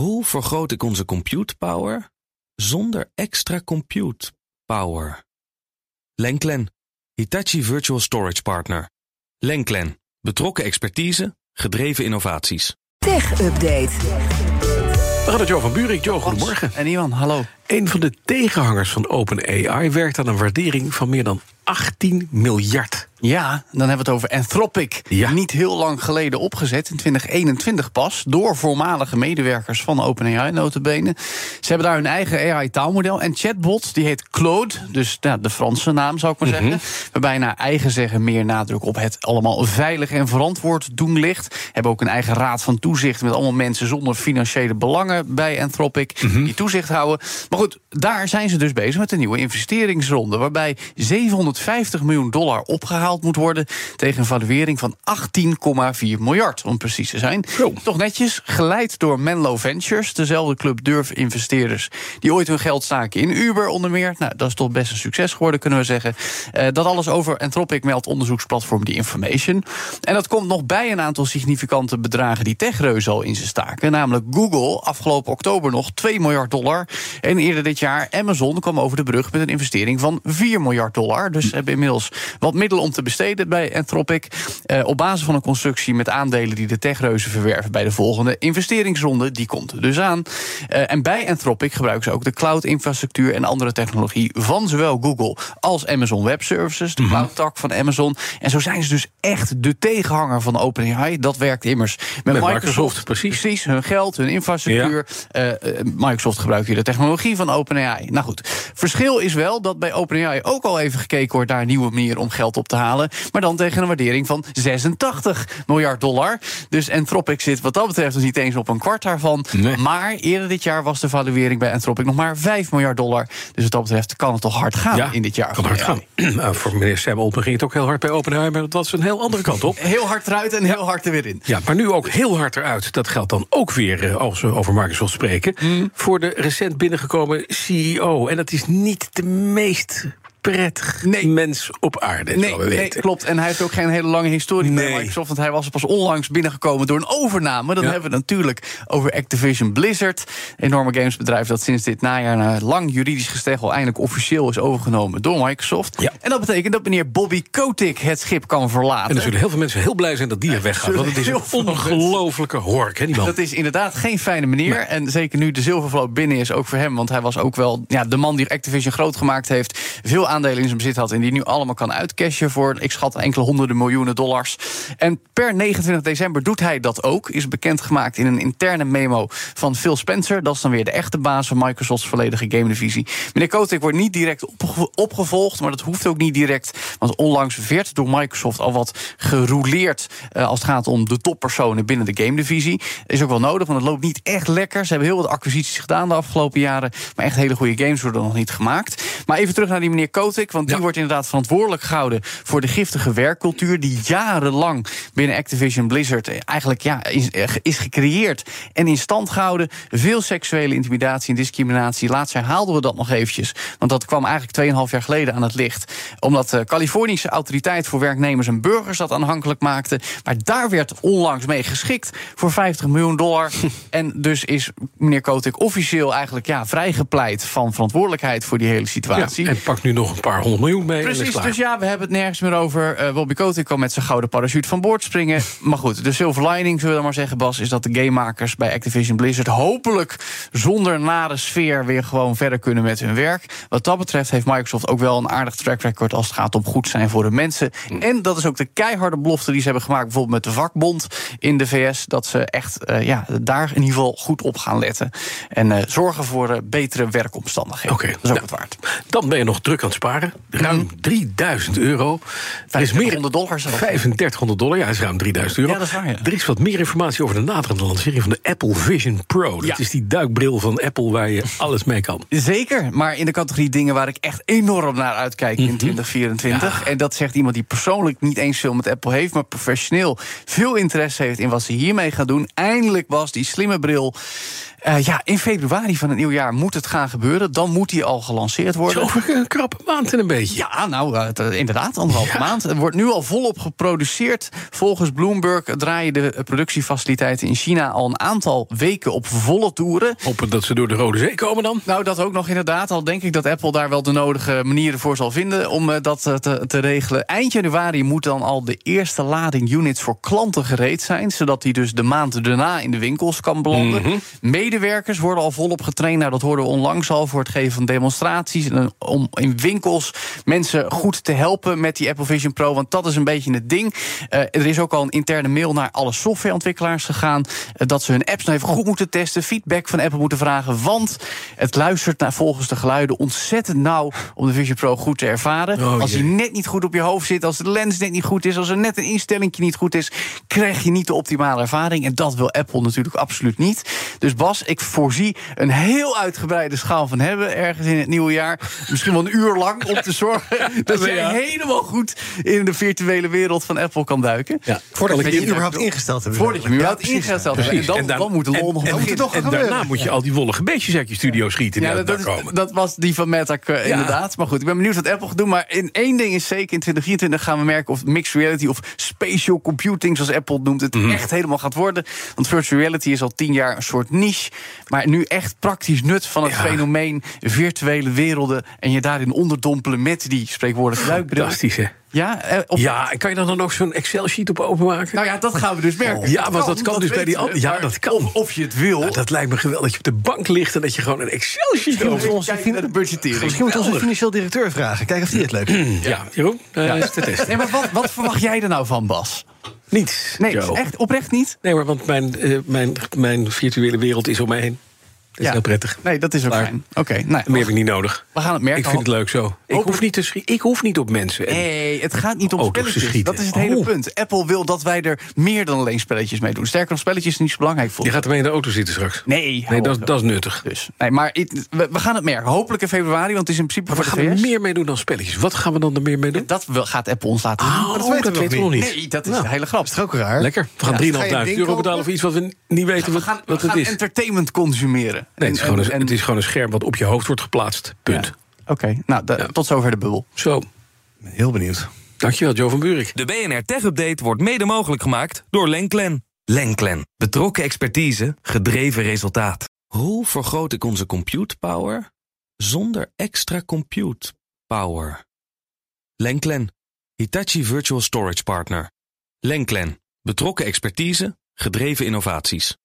Hoe vergroot ik onze compute power zonder extra compute power? Lenklen, Hitachi Virtual Storage Partner. Lenklen, betrokken expertise, gedreven innovaties. Tech Update. We gaan het Joe van Buurik. Joe, goedemorgen. En Iwan, hallo. Een van de tegenhangers van OpenAI werkt aan een waardering van meer dan 18 miljard. Ja, dan hebben we het over Anthropic. Ja. Niet heel lang geleden opgezet, in 2021 pas... door voormalige medewerkers van OpenAI, notabene. Ze hebben daar hun eigen AI-taalmodel. En chatbot, die heet Claude, dus ja, de Franse naam zou ik maar zeggen. Waarbij naar eigen zeggen meer nadruk op het allemaal veilig en verantwoord doen ligt. Hebben ook een eigen raad van toezicht... met allemaal mensen zonder financiële belangen bij Anthropic... die toezicht houden. Maar goed, daar zijn ze dus bezig met een nieuwe investeringsronde... waarbij 750 miljoen dollar opgehaald moet worden tegen een valuering van 18,4 miljard, om precies te zijn. Toch netjes, geleid door Menlo Ventures, dezelfde club durf-investeerders die ooit hun geld staken in Uber onder meer. Nou, dat is toch best een succes geworden, kunnen we zeggen. Eh, dat alles over Anthropic meldt onderzoeksplatform The Information. En dat komt nog bij een aantal significante bedragen die techreuzen al in ze staken. Namelijk Google, afgelopen oktober nog 2 miljard dollar. En eerder dit jaar Amazon kwam over de brug met een investering van 4 miljard dollar. Dus hebben inmiddels wat middelen om te besteden bij Anthropic. Eh, op basis van een constructie met aandelen die de techreuzen verwerven bij de volgende investeringsronde. Die komt er dus aan. Eh, en bij Anthropic gebruiken ze ook de cloud-infrastructuur en andere technologie van zowel Google als Amazon Web Services, de cloud-tak van Amazon. En zo zijn ze dus echt de tegenhanger van OpenAI. Dat werkt immers met, Met Microsoft, precies. Precies, hun geld, hun infrastructuur. Eh, eh, Microsoft gebruikt hier de technologie van OpenAI. Nou goed, verschil is wel dat bij OpenAI ook al even gekeken wordt naar een nieuwe manier om geld op te halen. Maar dan tegen een waardering van 86 miljard dollar. Dus Anthropic zit wat dat betreft dus niet eens op een kwart daarvan. Nee. Maar eerder dit jaar was de valuering bij Anthropic nog maar 5 miljard dollar. Dus wat dat betreft kan het toch hard gaan in dit jaar. Kan hard gaan. Nou, voor meneer Sam Altman ging het ook heel hard bij OpenAI... maar dat was een heel andere kant op. Heel hard eruit en heel hard er weer in. Ja, maar nu ook heel hard eruit. Dat geldt dan ook weer, eh, als we over Microsoft spreken... Mm. voor de recent binnengekomen CEO. En dat is niet de meest prettig Nee. mens op aarde, Nee, we nee, klopt. En hij heeft ook geen hele lange historie bij Nee. Microsoft. Want hij was pas onlangs binnengekomen door een overname. Dan Ja. hebben we het natuurlijk over Activision Blizzard. Enorme gamesbedrijf dat sinds dit najaar... na lang juridisch gesteggel eindelijk officieel is overgenomen door Microsoft. Ja. En dat betekent dat meneer Bobby Kotick het schip kan verlaten. En er zullen heel veel mensen heel blij zijn dat die er weggaat. Want het is een ongelofelijke hork, hè, die man. Dat is inderdaad geen fijne meneer. En zeker nu de zilvervloot binnen is, ook voor hem. Want hij was ook wel ja, de man die Activision groot gemaakt heeft. Veel aandelen in zijn bezit had. En die nu allemaal kan uitcashen voor, ik schat, enkele honderden miljoenen dollars. En per 29 december doet hij dat ook. Is bekendgemaakt in een interne memo van Phil Spencer. Dat is dan weer de echte baas van Microsofts volledige game divisie. Meneer Kotick wordt niet direct opge- opgevolgd. Maar dat hoeft ook niet direct. Want onlangs werd door Microsoft al wat gerouleerd. eh, als het gaat om de toppersonen binnen de game divisie. Is ook wel nodig, want het loopt niet echt lekker. Ze hebben heel wat acquisities gedaan de afgelopen jaren. Maar echt hele goede games worden nog niet gemaakt. Maar even terug naar die meneer Kotick. Want die Ja. wordt inderdaad verantwoordelijk gehouden voor de giftige werkcultuur. die jarenlang binnen Activision Blizzard eigenlijk ja, is, eh, is gecreëerd en in stand gehouden. Veel seksuele intimidatie en discriminatie. Laatst herhaalden we dat nog eventjes. Want dat kwam eigenlijk 2,5 jaar geleden aan het licht. Omdat de Californische autoriteit voor werknemers en burgers dat aanhankelijk maakte. Maar daar werd onlangs mee geschikt voor 50 miljoen dollar. en dus is meneer Kotick officieel eigenlijk ja, vrijgepleit van verantwoordelijkheid voor die hele ja, situatie. en pak nu nog een paar honderd miljoen mee. Precies, dus ja, we hebben het nergens meer over. Eh Bobby Kotick kan met zijn gouden parachute van boord springen. maar goed, de silver lining, zullen we dan maar zeggen, Bas... is dat de gamemakers bij Activision Blizzard... hopelijk zonder nare sfeer weer gewoon verder kunnen met hun werk. Wat dat betreft heeft Microsoft ook wel een aardig track record... als het gaat om goed zijn voor de mensen. En dat is ook de keiharde belofte die ze hebben gemaakt... bijvoorbeeld met de vakbond in de VS... dat ze echt eh, ja, daar in ieder geval goed op gaan letten. En eh, zorgen voor betere werkomstandigheden. Oké, Dat is ook nou, het waard. Dan ben je nog druk aan het Ruim 3000 euro. Er is meer 3500 dollar zelfs. 3500 dollar, ja, dat is ruim 3000 euro. Ja, dat is waar, ja. Er is wat meer informatie over de naderende lancering van de Apple Vision Pro. Dat Ja. is die duikbril van Apple waar je alles mee kan. Zeker, maar in de categorie dingen waar ik echt enorm naar uitkijk in 2024. En dat zegt iemand die persoonlijk niet eens veel met Apple heeft, maar professioneel veel interesse heeft in wat ze hiermee gaan doen. Eindelijk was die slimme bril. Eh, ja, in februari van het nieuwe jaar moet het gaan gebeuren. Dan moet die al gelanceerd worden. Zo over een krappe maand en een beetje. Ja, nou, uh, het, uh, inderdaad, anderhalve maand. Er wordt nu al volop geproduceerd. Volgens Bloomberg draaien de productiefaciliteiten in China al een aantal weken op volle toeren. Hopen dat ze door de Rode Zee komen dan? Nou, dat ook nog inderdaad. Al denk ik dat Apple daar wel de nodige manieren voor zal vinden om uh, dat te, te, regelen. Eind januari moet dan al de eerste lading units voor klanten gereed zijn, zodat die dus de maand daarna in de winkels kan belanden. Mm -hmm. Medewerkers worden al volop getraind. Nou, dat hoorden we onlangs al voor het geven van demonstraties. En om in winkels mensen goed te helpen met die Apple Vision Pro. Want dat is een beetje het ding. Uh, er is ook al een interne mail naar alle softwareontwikkelaars gegaan. Uh, dat ze hun apps nou even goed moeten testen. Feedback van Apple moeten vragen. Want het luistert naar volgens de geluiden ontzettend nauw om de Vision Pro goed te ervaren. Oh, als hij net niet goed op je hoofd zit, als de lens net niet goed is, als er net een instelling niet goed is, krijg je niet de optimale ervaring. En dat wil Apple natuurlijk absoluut niet. Dus Bas, ik voorzie een heel uitgebreide schaal van hebben ergens in het nieuwe jaar. Misschien wel een uur lang om te zorgen dat je ja. helemaal goed in de virtuele wereld van Apple kan duiken. Ja, voordat je hem überhaupt ingesteld hebt. Voordat je hem überhaupt ingesteld hebt. En dan, en dan, dan moet de lol nog en, en, en, en daarna moet je al die wollige beestjes uit je studio schieten. Ja, dat, is, dat, was die van Meta uh, inderdaad. Maar goed, ik ben benieuwd wat Apple gaat doen. Maar in één ding is zeker, in 2024 gaan we merken of mixed reality of spatial computing, zoals Apple noemt, het mm. echt helemaal gaat worden. Want virtual reality is al tien jaar een soort niche. Maar nu echt praktisch nut van het ja. fenomeen virtuele werelden en je daarin onderdompelen met die spreekwoordelijke duikbril. Fantastisch, hè? Ja, eh, op... ja, kan je dan dan ook zo'n Excel-sheet op openmaken? Nou ja, dat gaan we dus merken. Oh, ja, want dat kan, dat dus bij die andere. Ja, dat kan. Of, of je het wil. Nou, dat lijkt me geweldig dat je op de bank ligt en dat je gewoon een Excel-sheet over onze budgettering. Misschien moeten we onze financieel directeur vragen. Kijken of die het leuk vindt. ja, Jeroen, uh, ja. is te testen. Nee, maar wat, wat verwacht jij er nou van, Bas? Niets. Nee, Joe. echt oprecht niet? Nee, maar want mijn, uh, mijn, mijn virtuele wereld is om mij heen. Dat is ja. heel prettig. Nee, dat is ook Klaar. fijn. Oké, okay, nou, Meer heb ik niet nodig. We gaan het merken. Ik vind het leuk zo. Ik hoef, niet te ik hoef niet op mensen. En Nee, het gaat niet om spelletjes. schieten. Dat is het hele Oh. punt. Apple wil dat wij er meer dan alleen spelletjes mee doen. Sterker nog, spelletjes is niet zo belangrijk voor Je gaat ermee in de auto zitten straks. Nee, Nee, dat, dat is nuttig. Dus, nee, maar het- we, we gaan het merken. Hopelijk in februari, want het is in principe Maar we gaan er meer mee doen dan spelletjes. Wat gaan we dan er meer mee doen? Dat gaat Apple ons laten doen. Oh, dat weten we nog niet. Nee, dat is Nou, de hele grap. Dat is ook raar? Lekker. We gaan Ja, 3.500 ga je een ding euro betalen voor iets wat we niet weten We wat, gaan, we wat het gaan is. entertainment consumeren. Nee, het is, En- gewoon een, en- het is gewoon een scherm wat op je hoofd wordt geplaatst. Punt. Ja. Oké, nou, Ja. tot zover de bubbel. Zo. Ben heel benieuwd. Dankjewel, Joe van Buurik. De BNR Tech Update wordt mede mogelijk gemaakt door Lenklen. Lenklen. Betrokken expertise, gedreven resultaat. Hoe vergroot ik onze compute power zonder extra compute power? Lenklen. Hitachi Virtual Storage Partner. Lenklen. Betrokken expertise, gedreven innovaties.